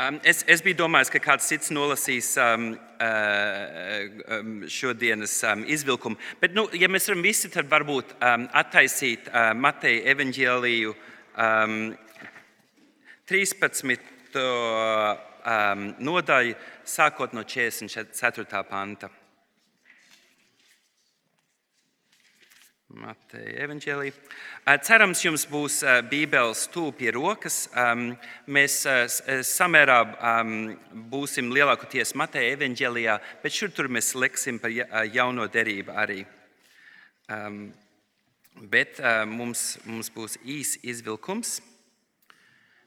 Um, es, es biju domājis, ka kāds cits nolasīs um, um, šodienas um, izvilkumu. Bet, nu, ja mēs varam visi, tad varbūt um, attaisīt uh, Mateja evaņģēliju um, 13. Um, nodaļu, sākot no 44. panta. Mateja evanģēlī. Cerams, jums būs Bībeles tūp pie rokas. Mēs samērā būsim lielākoties Mateja evanģēlijā, bet šur tur mēs leksim par jauno derību arī. Bet mums, mums būs īs izvilkums.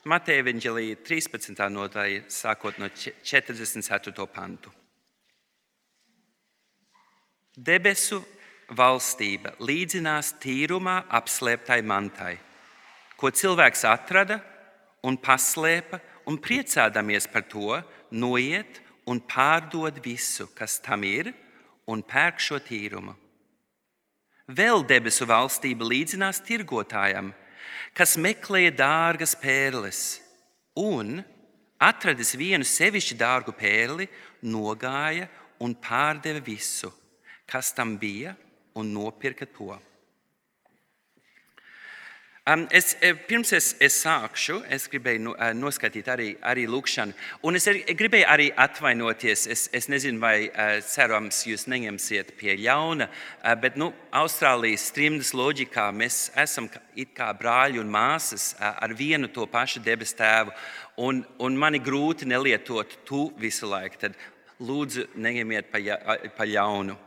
Mateja evanģēlī 13. nodaļa, sākot no 44. pantu. Debesu valstība līdzinās tīrumā apslēptai mantai, ko cilvēks atrada un paslēpa, un priecādamies par to, noiet un pārdod visu, kas tam ir, un pērk šo tīrumu. Vēl debesu valstība līdzinās tirgotājam, kas meklēja dārgas pērles, un, atradis vienu sevišķi dārgu pērli, nogāja un pārdeva visu, kas tam bija, un nopirka to. Es, eh, pirms es, es sākšu, es gribēju uh, noskatīt arī, arī lūkšanu. Un es gribēju arī atvainoties. Es, es nezinu, vai cerams jūs neņemsiet pie ļauna, bet nu, Austrālijas trimdas loģikā mēs esam kā brāļi un māsas ar vienu to pašu debesu tēvu. Un, un man ir grūti nelietot tu visu laiku. Tad lūdzu, neņemiet pa, pa ļaunu.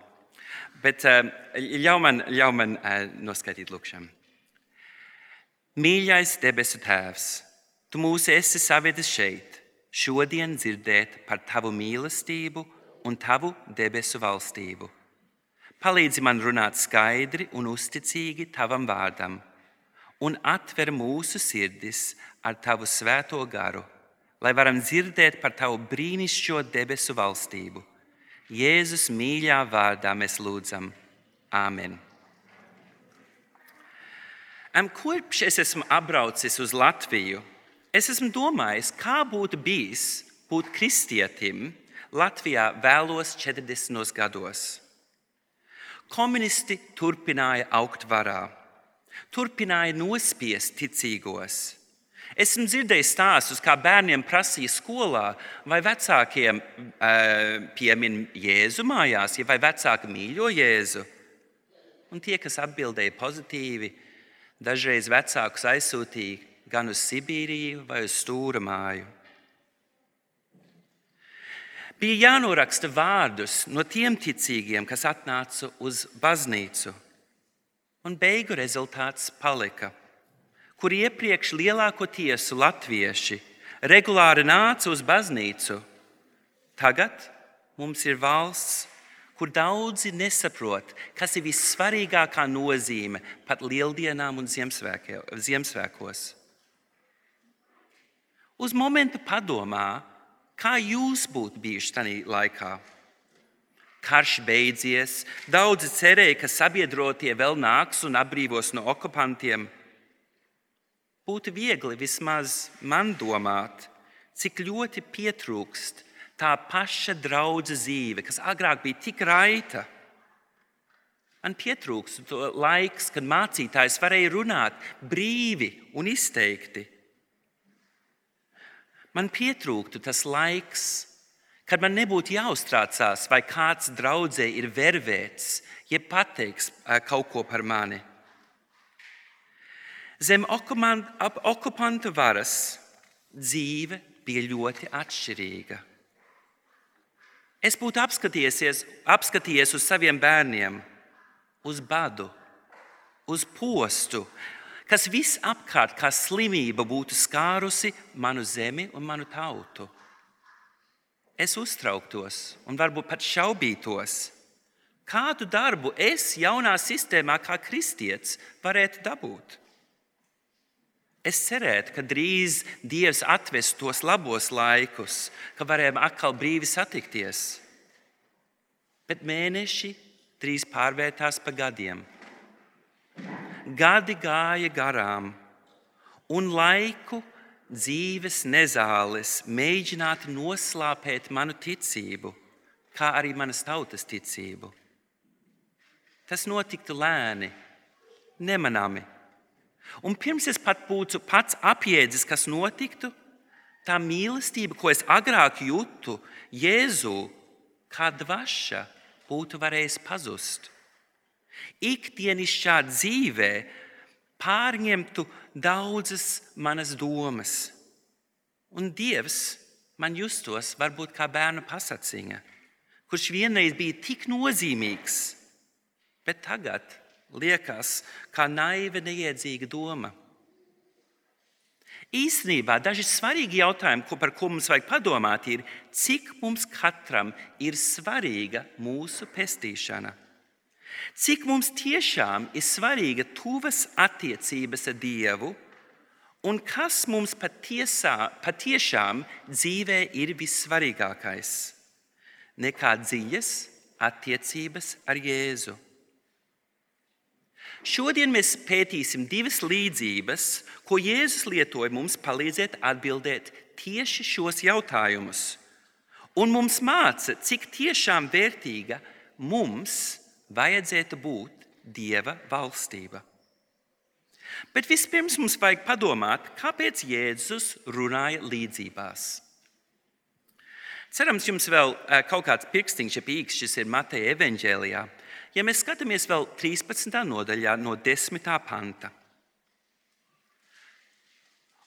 Bet eh, ļauj man, ļauj man eh, noskaidrot lūkšanu. Mīļais debesu Tēvs, Tu mūs esi savedis šeit, šodien dzirdēt par Tavu mīlestību un Tavu debesu valstību. Palīdzi man runāt skaidri un uzticīgi Tavam vārdam, un atver mūsu sirdis ar Tavu svēto garu, lai varam dzirdēt par Tavu brīnišķīgo debesu valstību Jēzus mīļā vārdā mēs lūdzam. Āmen. Kopš es esmu apbraucis uz Latviju, es esmu domājis, kā būtu bijis būt kristietim Latvijā vēlos 40. gados. Komunisti turpināja augt varā, turpināja nospiest ticīgos. Esmu dzirdējis stāstus, kā bērniem prasīja skolā, vai vecākiem piemin Jēzu mājās, vai vecāki mīļo Jēzu. Un tie, kas atbildēja pozitīvi, dažreiz vecākus aizsūtīja gan uz Sibīriju, vai uz stūra māju. Bija jānoraksta vārdus no tiem ticīgiem, kas atnāca uz baznīcu, un beigu rezultāts palika kur iepriekš lielākoties latvieši regulāri nāca uz baznīcu, tagad mums ir valsts, kur daudzi nesaprot, kas ir vissvarīgākā nozīme pat lieldienām un Ziemassvētkos. Uz momentu padomā, kā jūs būtu bijuši tajā laikā. Karš beidzies, daudzi cerēja, ka sabiedrotie vēl nāks un atbrīvos no okupantiem. Būtu viegli vismaz man domāt, cik ļoti pietrūkst tā paša draudzes dzīve, kas agrāk bija tik raita. Man pietrūkst laiks, kad mācītājs varēja runāt brīvi un izteikti. Man pietrūktu tas laiks, kad man nebūtu jāuztraucās, vai kāds draudzē ir vervēts, jeb pateiks kaut ko par mani. Zem okupantu varas dzīve bija ļoti atšķirīga. Es būtu apskatījies uz saviem bērniem, uz badu, uz postu, kas visapkārt kā slimība būtu skārusi manu zemi un manu tautu. Es uztrauktos un varbūt pat šaubītos, kādu darbu es jaunā sistēmā, kā kristietis, varētu dabūt. Es cerētu, ka drīz Dievs atves tos labos laikus, ka varējām atkal brīvi satikties. Bet mēneši drīz pārvērtās pa gadiem. Gadi gāja garām, un laiku dzīves nezāles mēģinātu noslāpēt manu ticību, kā arī manas tautas ticību. Tas notiktu lēni, nemanāmi. Un pirms es pat būtu pats apjēdzis, kas notiktu, tā mīlestība, ko es agrāk jūtu Jēzu, kā dvaša, būtu varējusi pazust. Ikdienišķā dzīvē pārņemtu daudzas manas domas, un Dievs man justos varbūt kā bērnu pasaciņa, kurš vienreiz bija tik nozīmīgs, bet tagad liekas kā naiva, neiedzīga doma. Īstenībā daži svarīgi jautājumi, par ko mums vajag padomāt, ir, cik mums katram ir svarīga mūsu pestīšana. Cik mums tiešām ir svarīga tuvas attiecības ar Dievu, un kas mums patiesā, patiešām dzīvē ir vissvarīgākais - nekā dziļas attiecības ar Jēzu. Šodien mēs pētīsim divas līdzības, ko Jēzus lietoja mums palīdzēt atbildēt tieši šos jautājumus. Un mums māca, cik tiešām vērtīga mums vajadzētu būt Dieva valstība. Bet vispirms mums vajag padomāt, kāpēc Jēzus runāja līdzībās. Cerams, jums vēl eh, kaut kāds pirkstiņš, ja pīkšķis ir Mateja evaņģēlijā, Ja mēs skatāmies vēl 13. nodaļā, no 10. panta.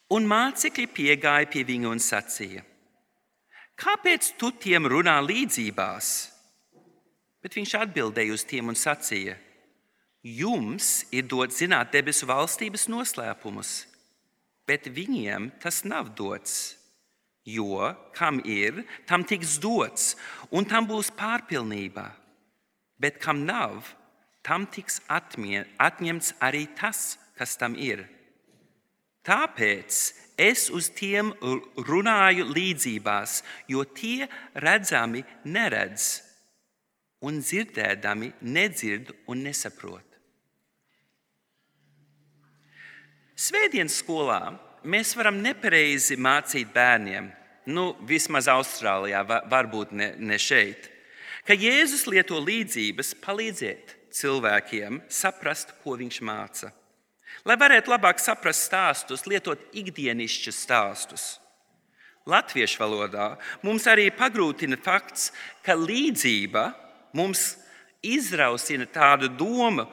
Un mācekļi piegāja pie viņa un sacīja: Kāpēc tu tiem runā līdzībās? Bet viņš atbildēja uz tiem un sacīja: Jums ir dots zināt debesu valstības noslēpumus, bet viņiem tas nav dots. Jo kam ir, tam tiks dots, un tam būs pārpilnība bet kam nav, tam tiks atmie, atņemts arī tas, kas tam ir. Tāpēc es uz tiem runāju līdzībās, jo tie redzami neredz, un dzirdēdami nedzird un nesaprot. Svētdienas skolā mēs varam nepareizi mācīt bērniem, nu, vismaz Austrālijā, varbūt ne, ne šeit ka Jēzus lieto līdzības palīdzēt cilvēkiem saprast, ko viņš māca. Lai varētu labāk saprast stāstus, lietot ikdienišķus stāstus. Latviešu valodā mums arī pagrūtina fakts, ka līdzība mums izrausina tādu domu,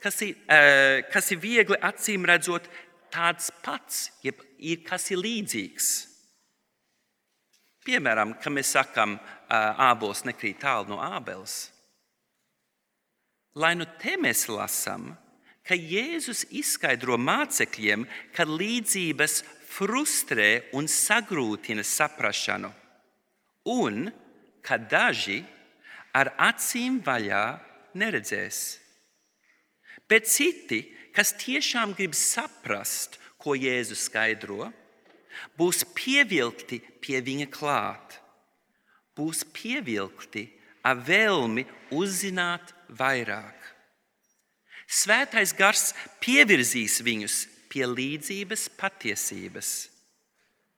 kas ir, eh, kas ir viegli acīm redzot tāds pats, jeb ir kas ir līdzīgs. Piemēram, kad mēs sakām, ābols nekrīt tālu no ābeles. Lai nu te mēs lasām, ka Jēzus izskaidro mācekļiem, ka līdzības frustrē un sagrūtina saprāšanu, un ka daži ar acīm vaļā neredzēs. Bet citi, kas tiešām grib saprast, ko Jēzus skaidro, būs pievilkti pie viņa klāt, būs pievilkti ar vēlmi uzzināt vairāk. Svētais gars pievirzīs viņus pie līdzības patiesības.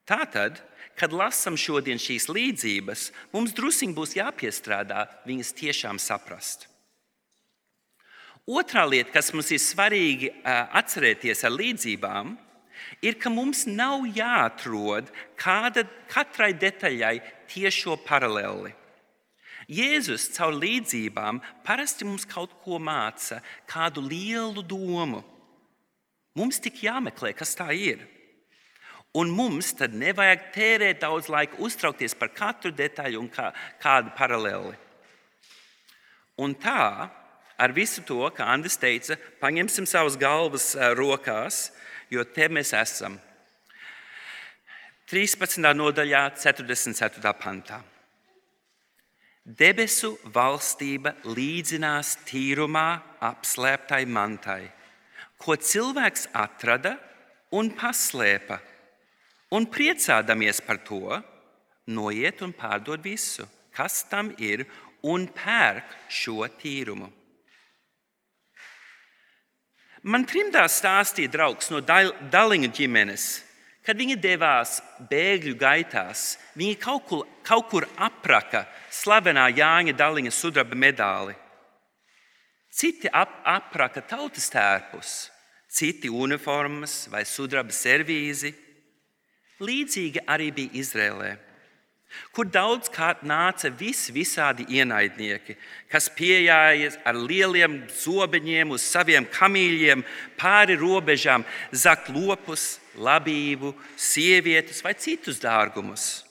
Tātad, kad lasām šodien šīs līdzības, mums druskuļi būs jāpiestrādā viņas tiešām saprast. Otra lieta, kas mums ir svarīgi atcerēties ar līdzībām, ir, ka mums nav jāatrod kāda, katrai detaļai tiešo paralēli. Jēzus caur līdzībām parasti mums kaut ko māca, kādu lielu domu. Mums tik jāmeklē, kas tā ir. Un mums tad nevajag tērēt daudz laika, uztraukties par katru detaļu un kā, kādu paralēli. Un tā, ar visu to, kā Andris teica, paņemsim savas galvas eh, rokās, jo te mēs esam. 13. nodaļā, 44. pantā. Debesu valstība līdzinās tīrumā apslēptai mantai, ko cilvēks atrada un paslēpa, un priecādamies par to, noiet un pārdod visu, kas tam ir, un pērk šo tīrumu. Man trimdā stāstīja draugs no Daliņa ģimenes, Kad viņi devās bēgļu gaitās, viņi kaut kur, kaut kur apraka slavenā Jāņa Daliņa sudraba medāli. Citi ap, apraka tautas tērpus, citi uniformas vai sudraba servīzi. Līdzīgi arī bija Izrēlē kur daudzkārt nāca visi visādi ienaidnieki, kas pieejājas ar lieliem zobeņiem uz saviem kamīļiem pāri robežām, zakt lopus, labību, sievietes vai citus dārgumus.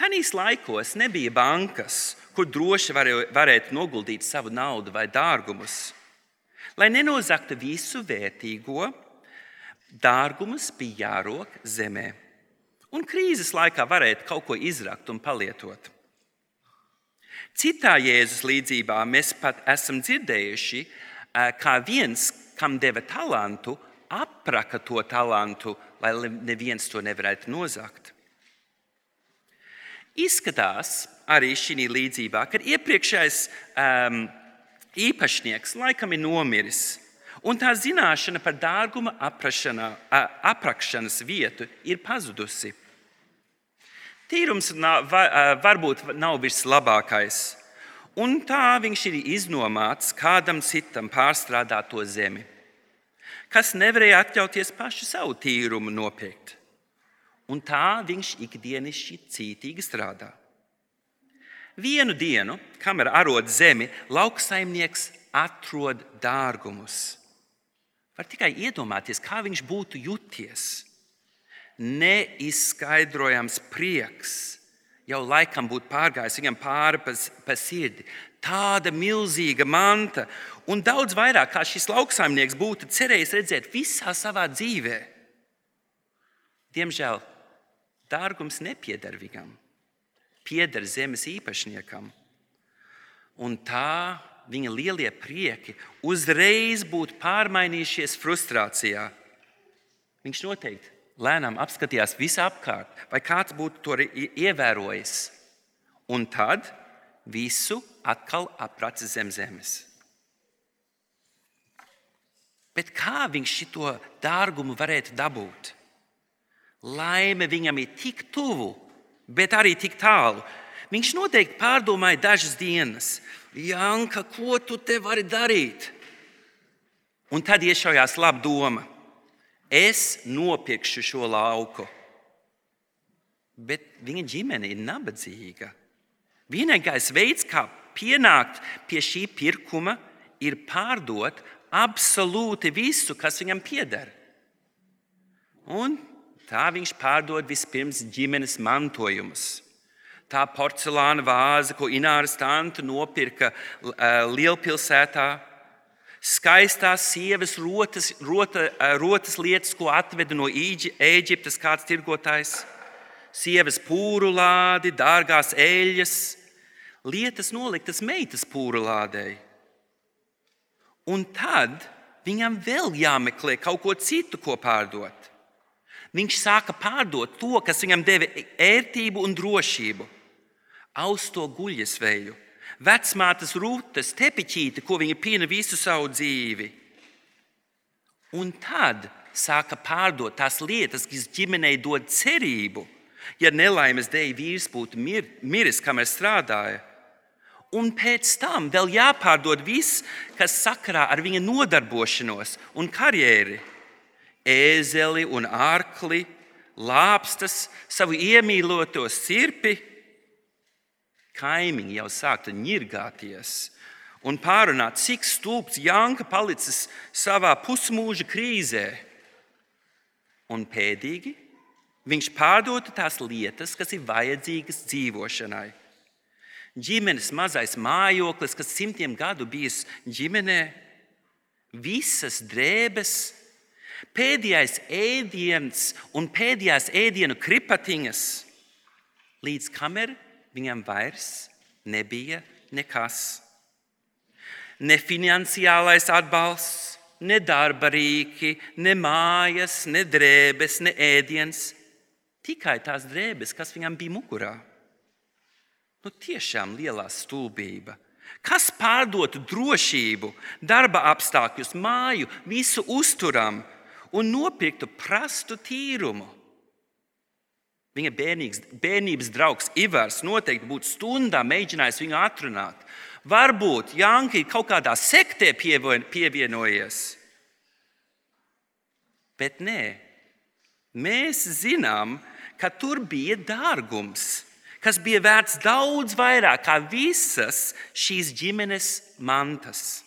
Tanīs laikos nebija bankas, kur droši varētu noguldīt savu naudu vai dārgumus. Lai nenozaktu visu vērtīgo, dārgumus bija jārok zemē un krīzes laikā varētu kaut ko izrakt un palietot. Citā Jēzus līdzībā mēs pat esam dzirdējuši, kā viens, kam deva talantu, apraka to talantu, lai neviens to nevarētu nozagt. Izskatās arī šī līdzībā, ka iepriekšējais um, īpašnieks laikam ir nomiris, un tā zināšana par dārguma aprakšanas vietu ir pazudusi. Tīrums varbūt nav vislabākais, un tā viņš ir iznomāts kādam citam pārstrādāt to zemi, kas nevarēja atļauties pašu savu tīrumu nopirkt. Un tā viņš ikdienišķi cītīgi strādā. Vienu dienu, kamēr arod zemi, lauksaimnieks atrod dārgumus. Var tikai iedomāties, kā viņš būtu juties. Neizskaidrojams prieks jau laikam būtu pārgājis viņam pāri pa, pa sirdi. Tāda milzīga manta un daudz vairāk, kā šis lauksaimnieks būtu cerējis redzēt visā savā dzīvē. Diemžēl dārgums nepieder viņam, pieder zemes īpašniekam. Un tā viņa lielie prieki uzreiz būtu pārmainījušies frustrācijā. Viņš noteikti lēnām apskatījās visapkārt, vai kāds būtu to ievērojis. Un tad visu atkal apraca zem zemes. Bet kā viņš šo dārgumu varētu dabūt? Laime viņam ir tik tuvu, bet arī tik tālu. Viņš noteikti pārdomāja dažas dienas, Janka, ko tu te vari darīt? Un tad iešaujās laba doma. Es nopirkšu šo lauku. Bet viņa ģimene ir nabadzīga. Vienīgais veids, kā pienākt pie šī pirkuma, ir pārdot absolūti visu, kas viņam pieder. Un tā viņš pārdod vispirms ģimenes mantojumus tā porcelāna vāze, ko Ināras tante nopirka uh, lielpilsētā, skaistās sievas rotas, rota, uh, rotas lietas, ko atveda no Ēģiptes kāds tirgotājs, sievas pūru lādi, dārgās eļļas, lietas noliktas meitas pūru lādēji. Un tad viņam vēl jāmeklē kaut ko citu, ko pārdot. Viņš sāka pārdot to, kas viņam deva ērtību un drošību austo guļasveju, vecmātes rūtas, tepiķīti, ko viņa pina visu savu dzīvi. Un tad sāka pārdot tās lietas, kas ģimenei dod cerību, ja nelaimes dēļ vīrs būtu mir, miris, kamēr strādāja. Un pēc tam vēl jāpārdod viss, kas sakarā ar viņa nodarbošanos un karjeri. Ēzeli un ārkli, lāpstas, savu iemīļoto sirpi kaimiņi jau sāktu ņirgāties un pārunāt, cik stulbs Janka palicis savā pusmūža krīzē. Un pēdīgi viņš pārdotu tās lietas, kas ir vajadzīgas dzīvošanai. Ģimenes mazais mājoklis, kas simtiem gadu bijis ģimenē, visas drēbes, pēdējais ēdiens un pēdējās ēdienu kripatiņas, līdz kamēr viņam vairs nebija nekas. Ne finansiālais atbalsts, ne darba rīki, ne mājas, ne drēbes, ne ēdiens. Tikai tās drēbes, kas viņam bija mugurā. Nu, tiešām lielā stulbība. Kas pārdotu drošību, darba apstākļus, māju, visu uzturam un nopirktu prastu tīrumu. Viņa bērnīgs, bērnības draugs Ivars noteikti būtu stundā mēģinājis viņu atrunāt. Varbūt Janka ir kaut kādā sektē pievienojies. Bet nē, mēs zinām, ka tur bija dārgums, kas bija vērts daudz vairāk kā visas šīs ģimenes mantas.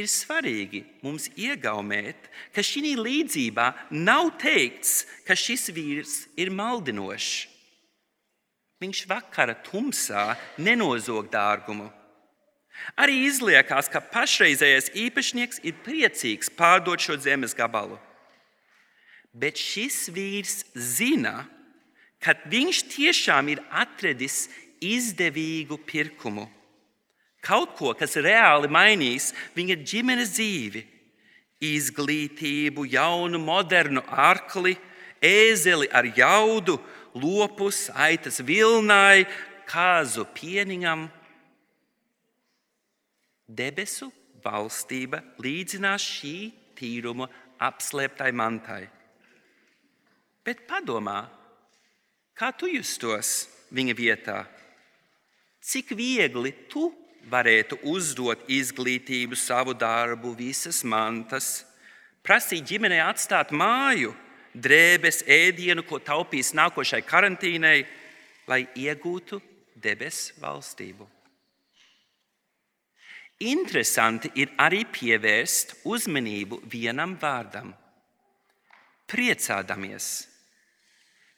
Ir svarīgi mums iegaumēt, ka šī līdzībā nav teikts, ka šis vīrs ir maldinošs. Viņš vakara tumsā nenozog dārgumu. Arī izliekās, ka pašreizējais īpašnieks ir priecīgs pārdot šo zemes gabalu. Bet šis vīrs zina, ka viņš tiešām ir atradis izdevīgu pirkumu. Kaut ko, kas reāli mainīs viņa ģimenes dzīvi, izglītību, jaunu, modernu arkli, ēzeli ar jaudu, lopus, aitas vilnai, kāzu pieniņam. Debesu valstība līdzinās šī tīruma apslēptai mantai. Bet padomā, kā tu justos viņa vietā? Cik viegli tu varētu uzdot izglītību, savu darbu, visas mantas, prasīt ģimenei atstāt māju, drēbes, ēdienu, ko taupīs nākošai karantīnai, lai iegūtu debesu valstību. Interesanti ir arī pievērst uzmanību vienam vārdam - priecādamies.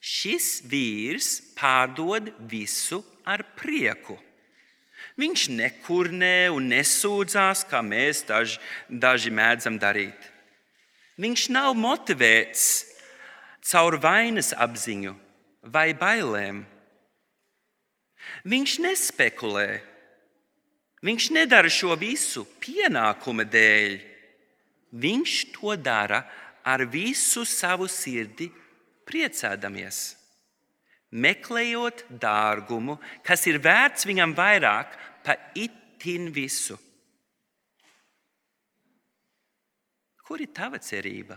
Šis vīrs pārdod visu ar prieku. Viņš nekurnē un nesūdzās, kā mēs daži, daži mēdzam darīt. Viņš nav motivēts caur vainas apziņu vai bailēm. Viņš nespekulē. Viņš nedara šo visu pienākuma dēļ. Viņš to dara ar visu savu sirdi, priecādamies meklējot dārgumu, kas ir vērts viņam vairāk par itin visu. Kur ir tava cerība?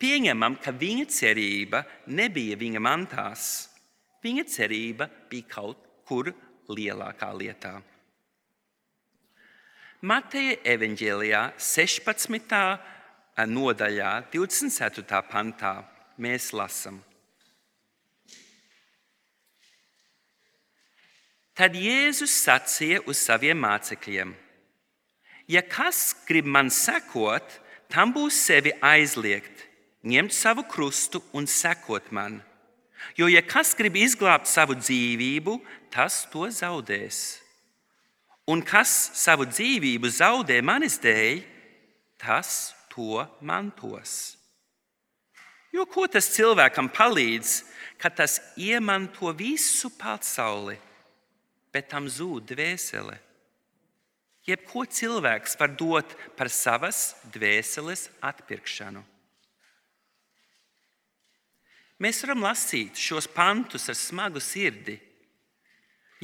Pieņemam, ka viņa cerība nebija viņa mantās. Viņa cerība bija kaut kur lielākā lietā. Mateja evanģēlijā 16. nodaļā, 24. pantā mēs lasām. Tad Jēzus sacīja uz saviem mācekļiem: Ja kas grib man sekot, tam būs sevi aizliegt, ņemt savu krustu un sekot man. Jo, ja kas grib izglābt savu dzīvību, tas to zaudēs. Un kas savu dzīvību zaudē manis dēļ, tas to mantos. Jo ko tas cilvēkam palīdz, kad tas iemanto visu pasauli, bet tam zūd dvēsele? Jebko cilvēks var dot par savas dvēseles atpirkšanu. Mēs varam lasīt šos pantus ar smagu sirdi.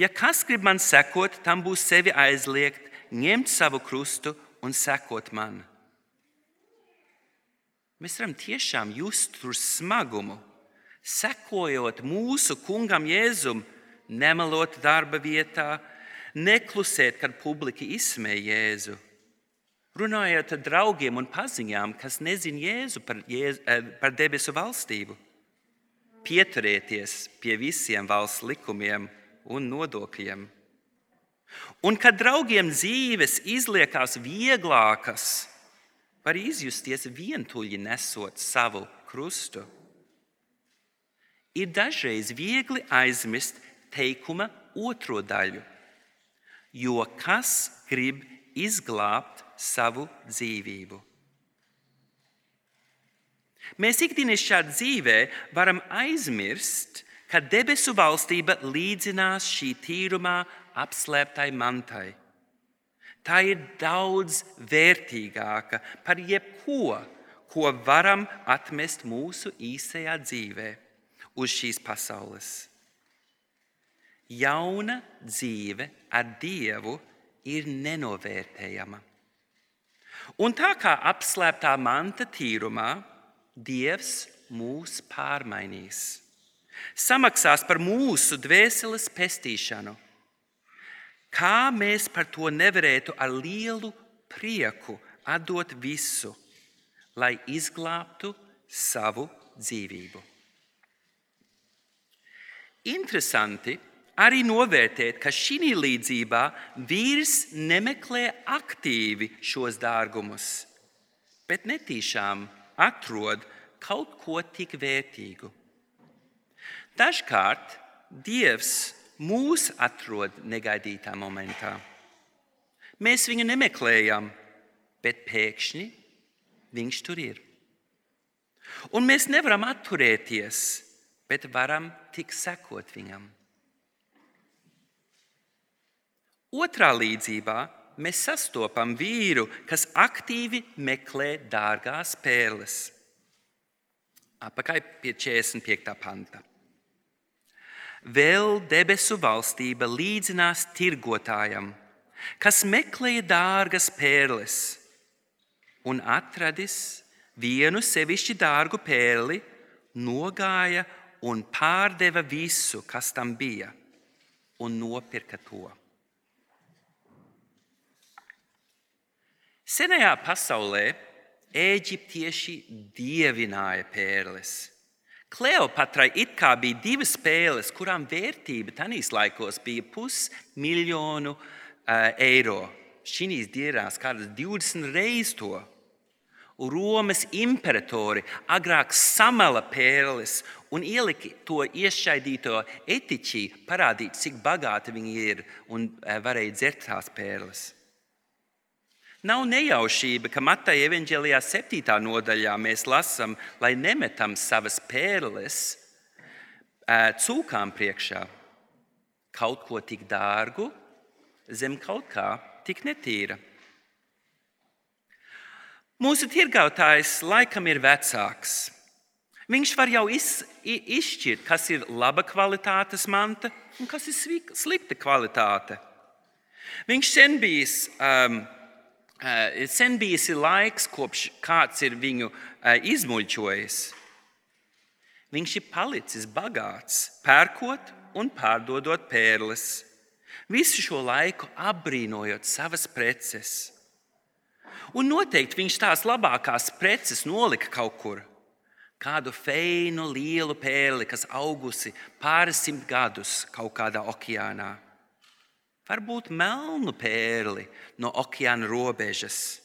Ja kas grib man sekot, tam būs sevi aizliegt, ņemt savu krustu un sekot man. Mēs varam tiešām just tur smagumu, sekojot mūsu kungam Jēzum, nemelot darba vietā, neklusēt, kad publika izsmēja Jēzu. Runājot ar draugiem un paziņām, kas nezina Jēzu par, Jēzu, eh, par debesu valstību, pieturieties pie visiem valsts likumiem un nodokļiem. Un kad draugiem dzīves izliekas vieglākas, var izjusties vientuļi nesot savu krustu. Ir dažreiz viegli aizmirst teikuma otro daļu, jo kas grib izglābt savu dzīvību? Mēs ikdienišķā dzīvē varam aizmirst, ka debesu valstība līdzinās šī tīrumā apslēptai mantai tā ir daudz vērtīgāka par jebko, ko varam atmest mūsu īsajā dzīvē uz šīs pasaules. Jauna dzīve ar Dievu ir nenovērtējama. Un tā kā apslēptā manta tīrumā, Dievs mūs pārmainīs. Samaksās par mūsu dvēseles pestīšanu. Kā mēs par to nevarētu ar lielu prieku atdot visu, lai izglābtu savu dzīvību? Interesanti arī novērtēt, ka šī līdzībā vīrs nemeklē aktīvi šos dārgumus, bet netīšām atrod kaut ko tik vērtīgu. Dažkārt Dievs mūs atrod negaidītā momentā. Mēs viņu nemeklējam, bet pēkšņi viņš tur ir. Un mēs nevaram atturēties, bet varam tik sekot viņam. Otrā līdzībā mēs sastopam vīru, kas aktīvi meklē dārgās pērles. Apakaļ pie 45. panta. Vēl debesu valstība līdzinās tirgotājam, kas meklēja dārgas pērles un atradis vienu sevišķi dārgu pērli, nogāja un pārdeva visu, kas tam bija, un nopirka to. Senajā pasaulē eģiptieši dievināja pērles. Kleopatrai it kā bija divas pēles, kurām vērtība tajos laikos bija pusmiljonu uh, eiro. Šīs dienās kādas 20 reizes to. Romas imperatori agrāk samala pērles un ielika to iešķaidīto etiķi, parādīt, cik bagāti viņi ir un uh, varēja dzert tās pērles. Nav nejaušība, ka Mateja evanģēlijā 7. nodaļā mēs lasām, lai nemetam savas pērles cūkām priekšā. Kaut ko tik dārgu zem kaut kā tik netīra. Mūsu tirgotājs laikam ir vecāks. Viņš var jau iz, izšķirt, kas ir laba kvalitātes manta un kas ir slikta kvalitāte. Viņš sen bijis um, sen bijis laiks, kopš kāds ir viņu eh, izmuļķojis. Viņš ir palicis bagāts, pērkot un pārdodot pērles. Visu šo laiku apbrīnojot savas preces. Un noteikti viņš tās labākās preces nolika kaut kur. Kādu feinu, lielu pērli, kas augusi pāris simt gadus kaut kādā okeānā varbūt melnu pērli no okeāna robežas,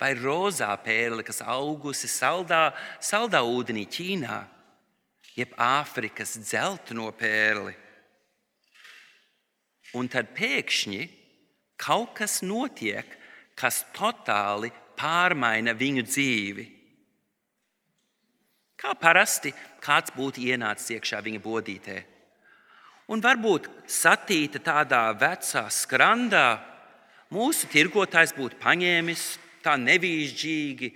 vai rozā pērli, kas augusi saldā, saldā ūdenī Ķīnā, jeb Āfrikas dzelteno pērli. Un tad pēkšņi kaut kas notiek, kas totāli pārmaina viņu dzīvi. Kā parasti kāds būtu ienācis iekšā viņa bodītē un varbūt satīta tādā vecā skrandā, mūsu tirgotājs būtu paņēmis tā nevīžģīgi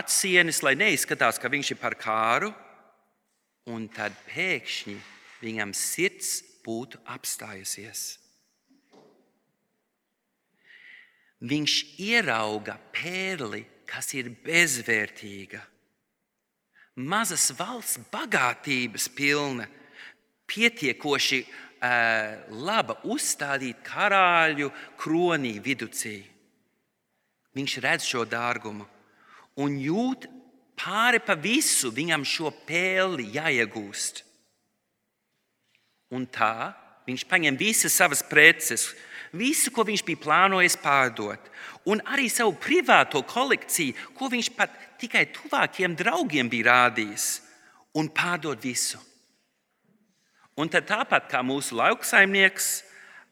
atsienis, lai neizskatās, ka viņš ir par kāru, un tad pēkšņi viņam sirds būtu apstājusies. Viņš ierauga pērli, kas ir bezvērtīga, mazas valsts bagātības pilna pietiekoši uh, laba uzstādīt karāļu kronī viducī. Viņš redz šo dārgumu un jūt pāri pa visu viņam šo pēli jāiegūst. Un tā viņš paņem visas savas preces, visu, ko viņš bija plānojis pārdot, un arī savu privāto kolekciju, ko viņš pat tikai tuvākiem draugiem bija rādījis, un pārdot visu. Un tad tāpat kā mūsu lauksaimnieks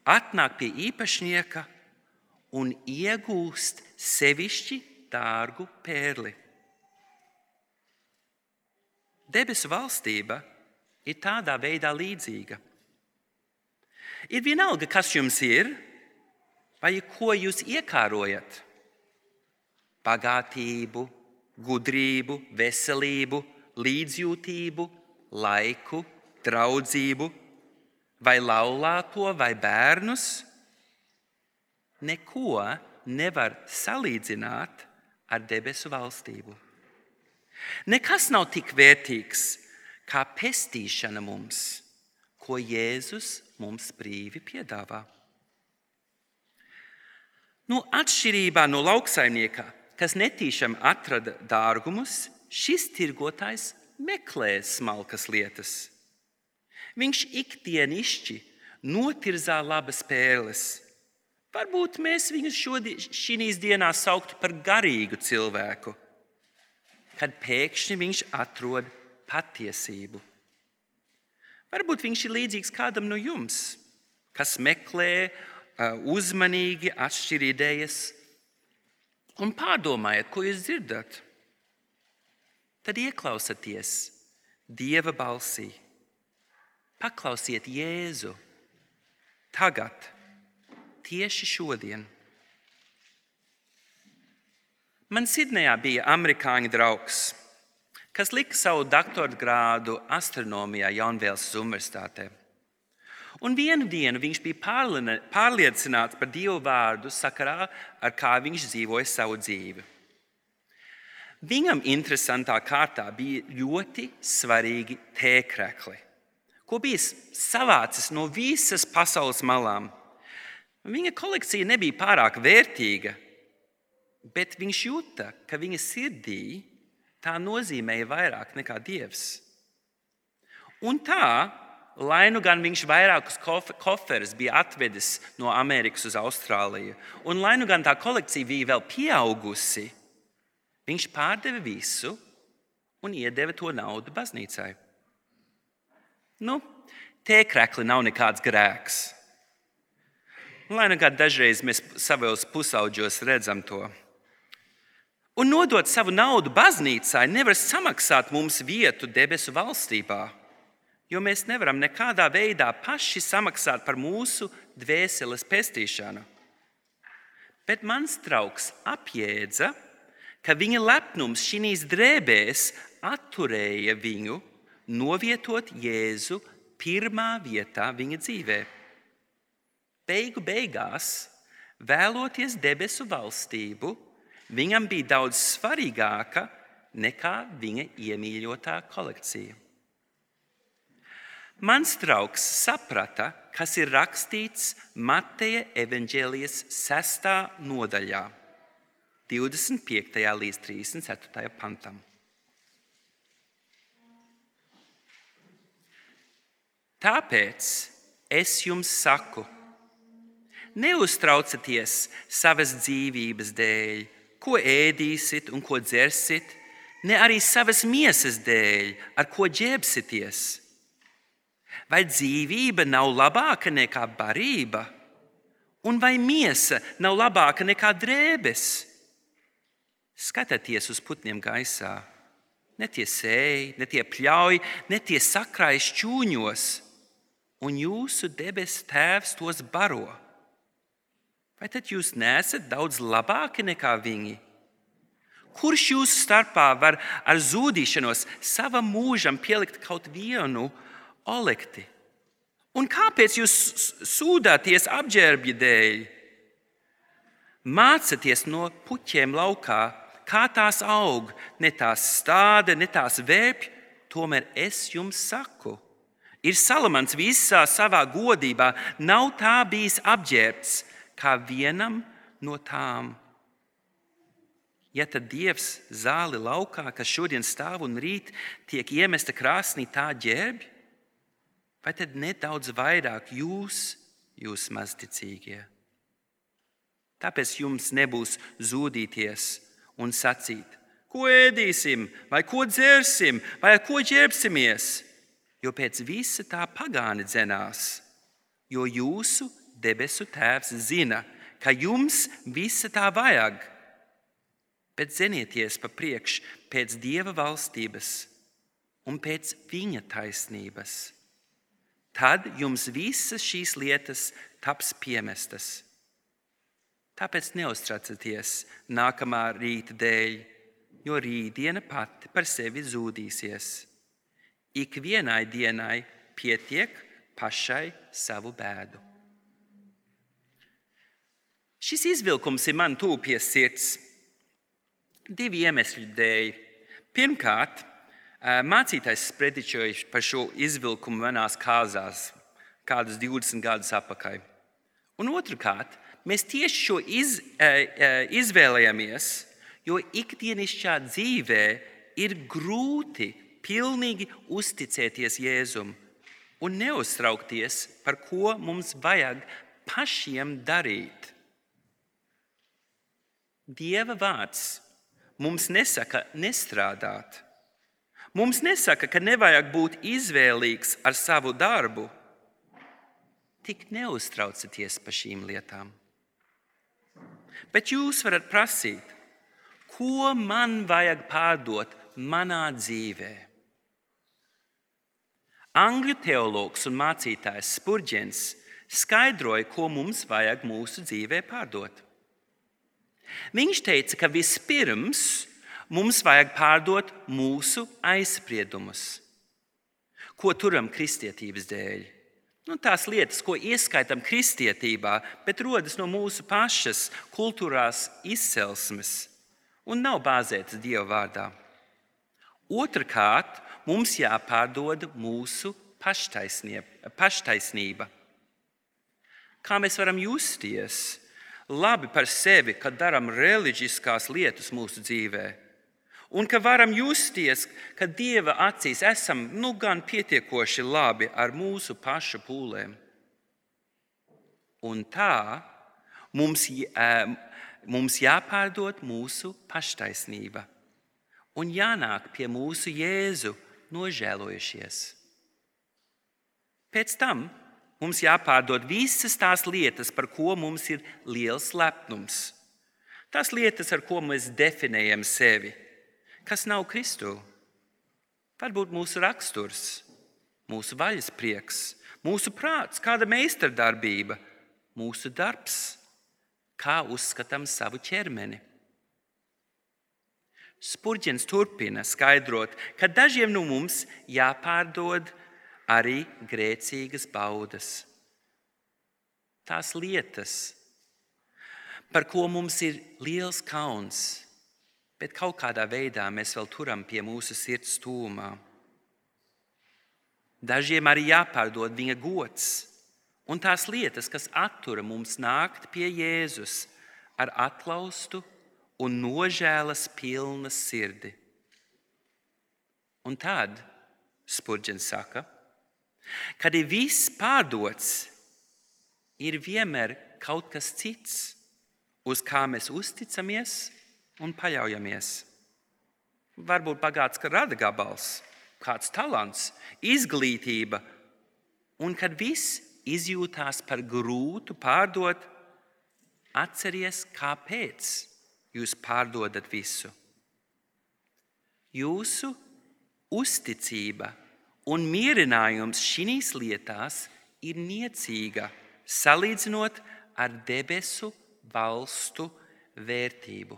atnāk pie īpašnieka un iegūst sevišķi dārgu pērli. Debesu valstība ir tādā veidā līdzīga. Ir vienalga, kas jums ir, vai ko jūs iekārojat. Bagātību, gudrību, veselību, līdzjūtību, laiku, draudzību, vai laulāto, vai bērnus, neko nevar salīdzināt ar debesu valstību. Nekas nav tik vērtīgs kā pestīšana mums, ko Jēzus mums brīvi piedāvā. Nu, atšķirībā no lauksaimnieka, kas netīšām atrada dārgumus, šis tirgotājs meklē smalkas lietas. Viņš ikdienišķi notirzā labas pēles. Varbūt mēs viņu šīs dienās sauktu par garīgu cilvēku, kad pēkšņi viņš atrod patiesību. Varbūt viņš ir līdzīgs kādam no jums, kas meklē uzmanīgi atšķir idejas un pārdomājiet, ko jūs dzirdat. Tad ieklausieties Dieva balsī, paklausiet Jēzu tagad, tieši šodien. Man Sidnejā bija amerikāņu draugs, kas lika savu doktora grādu astronomijā Jaunvēlas Universitātē. Un vienu dienu viņš bija pārliecināts par Dievu vārdu sakarā, ar kā viņš dzīvoja savu dzīvi. Viņam interesantā kārtā bija ļoti svarīgi tēkrekli, ko bija savācis no visas pasaules malām. Viņa kolekcija nebija pārāk vērtīga, bet viņš jūta, ka viņa sirdī tā nozīmēja vairāk nekā dievs. Un tā lai nu gan viņš vairākus koferus bija atvedis no Amerikas uz Austrāliju, un lai nu gan tā kolekcija bija vēl pieaugusi, viņš pārdeva visu un iedeva to naudu baznīcai. Nu, tie krekli nav nekāds grēks. Lai nu gan dažreiz mēs savos pusauģos redzam to. Un nodot savu naudu baznīcai nevar samaksāt mums vietu debesu valstībā jo mēs nevaram nekādā veidā paši samaksāt par mūsu dvēseles pestīšanu. Bet mans draugs apjēdza, ka viņa lepnums šīs drēbēs atturēja viņu novietot Jēzu pirmā vietā viņa dzīvē. Beigu beigās, vēloties debesu valstību, viņam bija daudz svarīgāka nekā viņa iemīļotā kolekcija. Mans draugs saprata, kas ir rakstīts Mateja evaņģēlijas 6. nodaļā, 25. līdz 34. pantam. Tāpēc es jums saku, neuztraucieties savas dzīvības dēļ, ko ēdīsit un ko dzersit, ne arī savas miesas dēļ, ar ko ģērbsieties Vai dzīvība nav labāka nekā barība? Un vai miesa nav labāka nekā drēbes? Skatieties uz putniem gaisā. Ne tie sēji, ne tie pļauj, ne tie sakrājas čūņos, un jūsu debesu tēvs tos baro. Vai tad jūs nesat daudz labāki nekā viņi? Kurš jūsu starpā var ar zudīšanos savam mūžam pielikt kaut vienu olekti. Un kāpēc jūs sūdāties apģērbja dēļ? Mācieties no puķiem laukā, kā tās aug, ne tās stāda, ne tās vēpj, tomēr es jums saku. Ir Salamans visā savā godībā, nav tā bijis apģērbts kā vienam no tām. Ja tad Dievs zāli laukā, kas šodien stāv un rīt tiek iemesta krāsnī, tā ģērbj, vai tad nedaudz vairāk jūs, jūs mazticīgie? Tāpēc jums nebūs zudīties un sacīt, ko ēdīsim, vai ko dzersim, vai ar ko ģērbsimies, jo pēc visa tā pagāni dzenās, jo jūsu debesu tēvs zina, ka jums visa tā vajag. Bet zenieties pa priekšu pēc Dieva valstības un pēc Viņa taisnības tad jums visas šīs lietas taps piemestas. Tāpēc neuztraucieties nākamā rīta dēļ, jo rītdiena pati par sevi zudīsies. Ikvienai dienai pietiek pašai savu bēdu. Šis izvilkums ir man tuvu pie sirds. Divi iemesli dēļ. Pirmkārt, mācītājs sprediķoja par šo izvilkumu manās kāzās kādus 20 gadus atpakaļ. Un otrkārt, mēs tieši šo iz, izvēlējāmies, jo ikdienišķā dzīvē ir grūti pilnīgi uzticēties Jēzum un neuztraukties, par ko mums vajag pašiem darīt. Dieva vārds mums nesaka nestrādāt. Mums nesaka, ka nevajag būt izvēlīgs ar savu darbu. Tik neuztraucieties par šīm lietām. Bet jūs varat prasīt, ko man vajag pārdot manā dzīvē? Angļu teologs un mācītājs Spurģens skaidroja, ko mums vajag mūsu dzīvē pārdot. Viņš teica, ka vispirms mums vajag pārdot mūsu aizspriedumus, ko turam kristietības dēļ. Nu, tās lietas, ko ieskaitām kristietībā, bet rodas no mūsu pašas kultūrās izcelsmes un nav bāzētas Dieva vārdā. Otrakārt, mums jāpārdod mūsu paštaisnība. Kā mēs varam justies labi par sevi, kad darām reliģiskās lietas mūsu dzīvē? Un ka varam justies, ka Dieva acīs esam nu gan pietiekoši labi ar mūsu pašu pūlēm. Un tā mums, mums jāpārdod mūsu paštaisnība un jānāk pie mūsu Jēzu nožēlojušies. Pēc tam mums jāpārdod visas tās lietas, par ko mums ir liels lepnums. Tās lietas, ar ko mēs definējam sevi kas nav Kristū. Varbūt mūsu raksturs, mūsu vaļas prieks, mūsu prāts, kāda meistardarbība, mūsu darbs, kā uzskatām savu ķermeni. Spurģens turpina skaidrot, ka dažiem no mums jāpārdod arī grēcīgas baudas. Tās lietas, par ko mums ir liels kauns, bet kaut kādā veidā mēs vēl turam pie mūsu sirds stūmā. Dažiem arī jāpārdod viņa gods un tās lietas, kas attura mums nākt pie Jēzus ar atlaustu un nožēlas pilna sirdi. Un tad, Spurģens saka, kad ir viss pārdots, ir vienmēr kaut kas cits, uz kā mēs uzticamies un paļaujamies. Varbūt bagāts rada gabals, kāds talants, izglītība, un kad viss izjūtās par grūtu pārdot, atcerieties, kāpēc jūs pārdodat visu. Jūsu uzticība un mierinājums šīs lietās ir niecīga salīdzinot ar debesu valstu vērtību.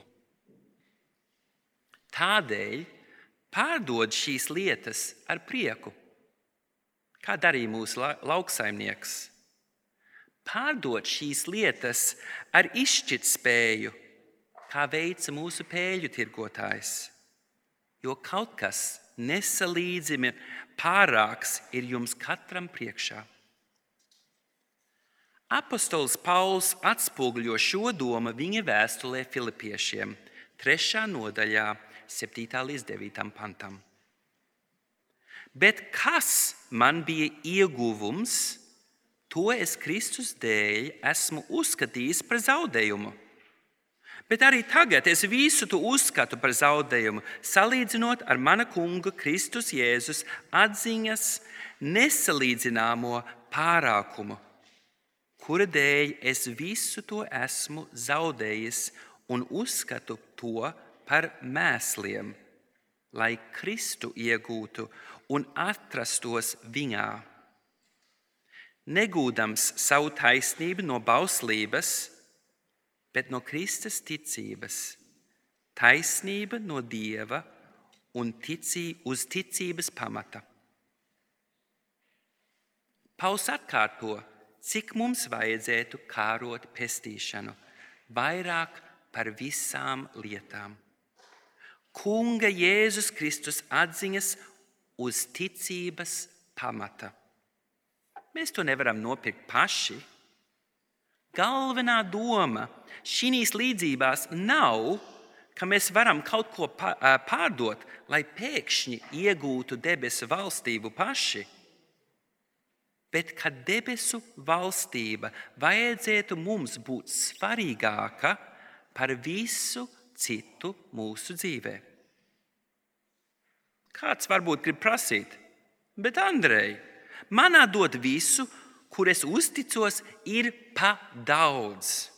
Tādēļ pārdod šīs lietas ar prieku, kā darīja mūsu lauksaimnieks. Pārdod šīs lietas ar izšķirtspēju, kā veica mūsu pēļu tirgotājs. Jo kaut kas nesalīdzami pārāks ir jums katram priekšā. Apostols Pauls atspoguļo šo domu viņa vēstulē Filipiešiem, 3. nodaļā, 7. līdz 9. pantam. Bet kas man bija ieguvums, to es Kristus dēļ esmu uzskatījis par zaudējumu. Bet arī tagad es visu to uzskatu par zaudējumu, salīdzinot ar mana kunga Kristus Jēzus atziņas nesalīdzināmo pārākumu, kura dēļ es visu to esmu zaudējis un uzskatu to par mēsliem, lai Kristu iegūtu un atrastos viņā. Negūdams savu taisnību no bauslības, bet no Kristus ticības, taisnība no Dieva un ticī, uz ticības pamata. Pauls atkārto, cik mums vajadzētu kārot pestīšanu, vairāk par visām lietām. Kunga Jēzus Kristus atziņas uz ticības pamata. Mēs to nevaram nopirkt paši. Galvenā doma šīs līdzībās nav, ka mēs varam kaut ko pārdot, lai pēkšņi iegūtu debesu valstību paši. Bet ka debesu valstība vajadzētu mums būt svarīgāka par visu citu mūsu dzīvē. Kāds varbūt grib prasīt, bet Andrei, manā dot visu, kur es uzticos, ir pa daudz.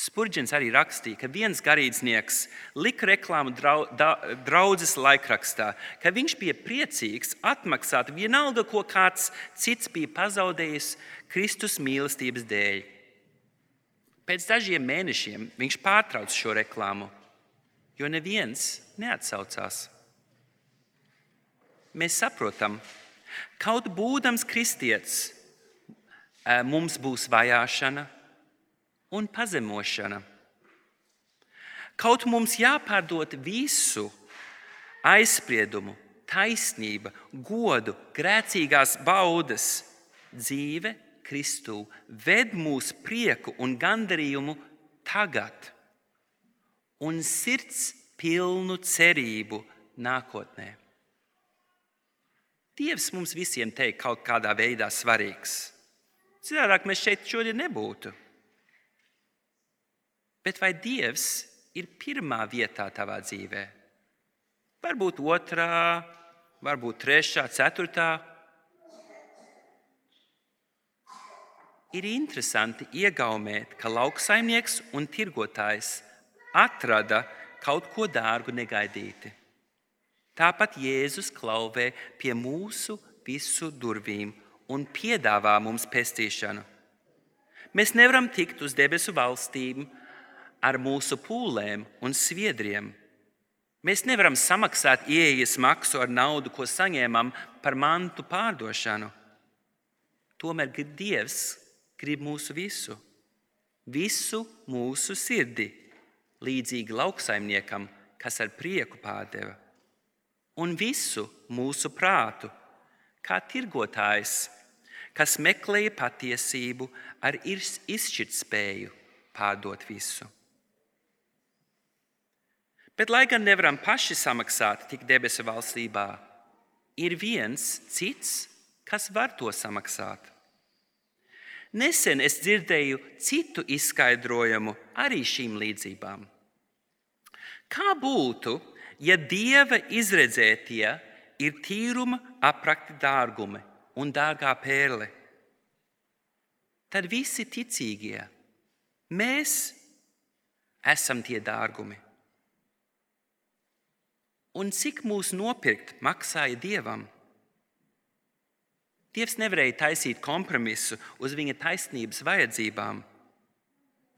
Spurģins arī rakstīja, ka viens garīdznieks lika reklāmu draudzes laikrakstā, ka viņš bija priecīgs atmaksāt vienalga, ko kāds cits bija pazaudējis Kristus mīlestības dēļ. Pēc dažiem mēnešiem viņš pārtrauca šo reklāmu, jo neviens neatsaucās. Mēs saprotam, kaut būdams kristietis, eh, mums būs vajāšana un pazemošana. Kaut mums jāpārdod visu aizspriedumu, taisnība, godu, grēcīgās baudas, dzīve Kristū ved mūsu prieku un gandarījumu tagad, un sirds pilnu cerību nākotnē. Dievs mums visiem teikt kaut kādā veidā svarīgs. Citādi mēs šeit šodien nebūtu. Bet vai Dievs ir pirmā vietā tavā dzīvē? Varbūt otrā, varbūt trešā, ceturtā, Ir interesanti iegaumēt, ka lauksaimnieks un tirgotājs atrada kaut ko dārgu negaidīti. Tāpat Jēzus klauvē pie mūsu visu durvīm un piedāvā mums pestīšanu. Mēs nevaram tikt uz debesu valstīm ar mūsu pūlēm un sviedriem. Mēs nevaram samaksāt ieejas maksu ar naudu, ko saņēmām par mantu pārdošanu. Tomēr Dievs grib mūsu visu, visu mūsu sirdi, līdzīgi lauksaimniekam, kas ar prieku pārdeva, un visu mūsu prātu, kā tirgotājs, kas meklēja patiesību ar izšķirtspēju pārdot visu. Bet, lai gan nevaram paši samaksāt tik debesu valstībā, ir viens cits, kas var to samaksāt. Nesen es dzirdēju citu izskaidrojumu arī šīm līdzībām. Kā būtu, ja dieva izredzētie ir tīruma aprakti dārgumi un dārgā pērle? Tad visi ticīgie, mēs esam tie dārgumi. Un cik mūs nopirkt maksāja dievam? Dievs nevarēja taisīt kompromisu uz viņa taisnības vajadzībām,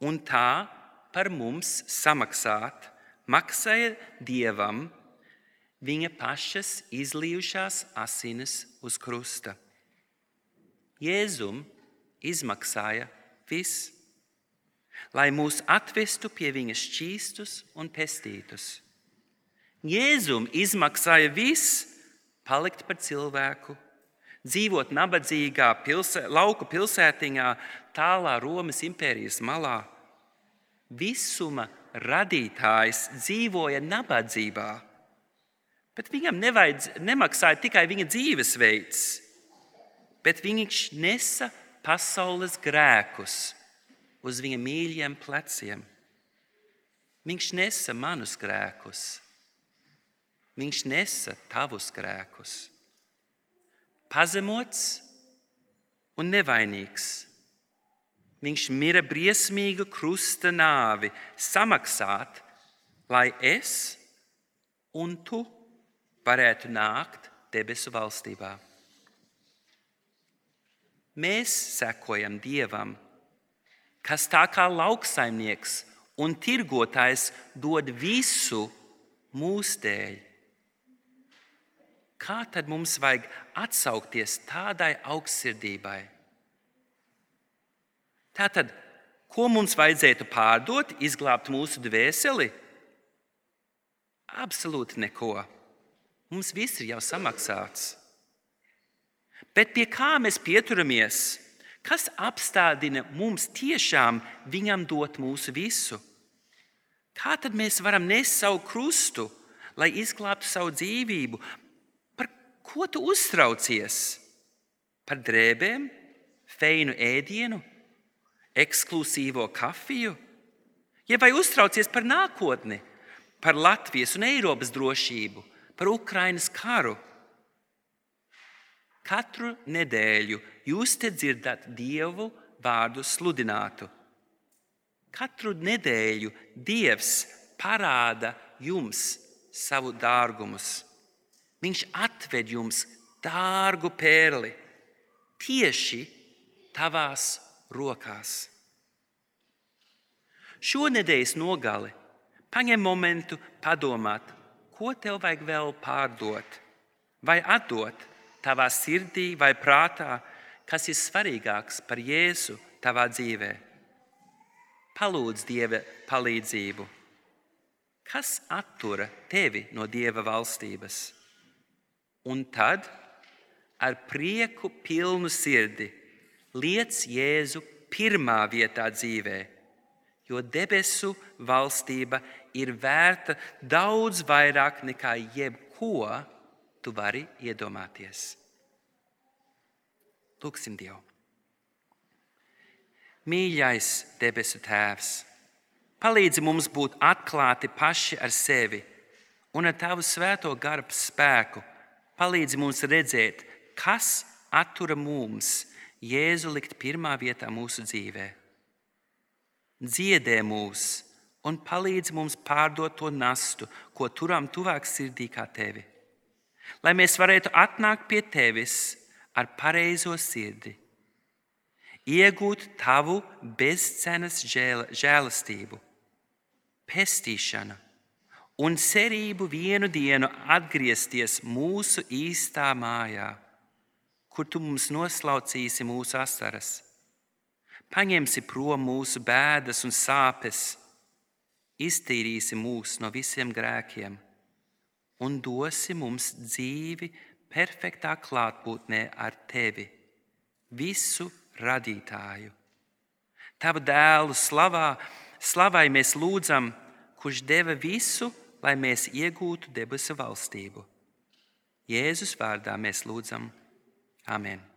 un tā par mums samaksāt maksāja Dievam viņa pašas izlījušās asinis uz krusta. Jēzum izmaksāja viss, lai mūs atvestu pie viņa šķīstus un pestītus. Jēzum izmaksāja viss, palikt par cilvēku dzīvot nabadzīgā pilsē, lauku pilsētiņā, tālā Romas impērijas malā. Visuma radītājs dzīvoja nabadzībā, bet viņam nevajadz, nemaksāja tikai viņa dzīvesveids, bet viņš nesa pasaules grēkus uz viņa mīļiem pleciem. Viņš nesa manus grēkus, viņš nesa tavus grēkus pazemots un nevainīgs. Viņš mira briesmīgu krusta nāvi, samaksāt, lai es un tu varētu nākt debesu valstībā. Mēs sekojam Dievam, kas tā kā lauksaimnieks un tirgotājs dod visu mūsu dēļ Kā tad mums vajag atsaukties tādai augstsirdībai? Tātad, ko mums vajadzētu pārdot, izglābt mūsu dvēseli? absolūti neko. Mums viss ir jau samaksāts. Bet pie kā mēs pieturamies? Kas apstādina mums tiešām viņam dot mūsu visu? Kā tad mēs varam nest savu krustu, lai izglābtu savu dzīvību? Par ko tu uztraucies? Par drēbēm, feinu ēdienu, ekskluzīvo kafiju? Ja vai uztraucies par nākotni, par Latvijas un Eiropas drošību, par Ukrainas karu? Katru nedēļu jūs te dzirdat Dievu vārdu sludinātu. Katru nedēļu Dievs parāda jums savu dārgumus. Viņš atved jums dārgu pērli tieši tavās rokās. Šonadēļas nogali paņem momentu padomāt, ko tev vajag vēl pārdot vai atdot tavā sirdī vai prātā, kas ir svarīgāks par Jēzu tavā dzīvē. Palūdz Dieva palīdzību. Kas attura tevi no Dieva valstības? Un tad ar prieku pilnu sirdi liec Jēzu pirmā vietā dzīvē, jo debesu valstība ir vērta daudz vairāk nekā jebko, tu vari iedomāties. Lūksim Dievu. Mīļais debesu Tēvs, palīdzi mums būt atklāti paši ar sevi un ar Tavu svēto garu spēku. Palīdzi mums redzēt, kas attura mums Jēzu likt pirmā vietā mūsu dzīvē. Dziedē mūs un palīdz mums pārdot to nastu, ko turam tuvāk sirdī kā tevi. Lai mēs varētu atnākt pie tevis ar pareizo sirdi, iegūt tavu bezcenas žēlastību, pestīšanu un cerību vienu dienu atgriezties mūsu īstā mājā, kur tu mums noslaucīsi mūsu asaras. Paņemsi prom mūsu bēdas un sāpes, iztīrīsi mūs no visiem grēkiem un dosi mums dzīvi perfektā klātbūtnē ar tevi, visu radītāju. Tavu dēlu slavā, slavai mēs lūdzam, kurš deva visu, lai mēs iegūtu debesu valstību. Jēzus vārdā mēs lūdzam, Amen!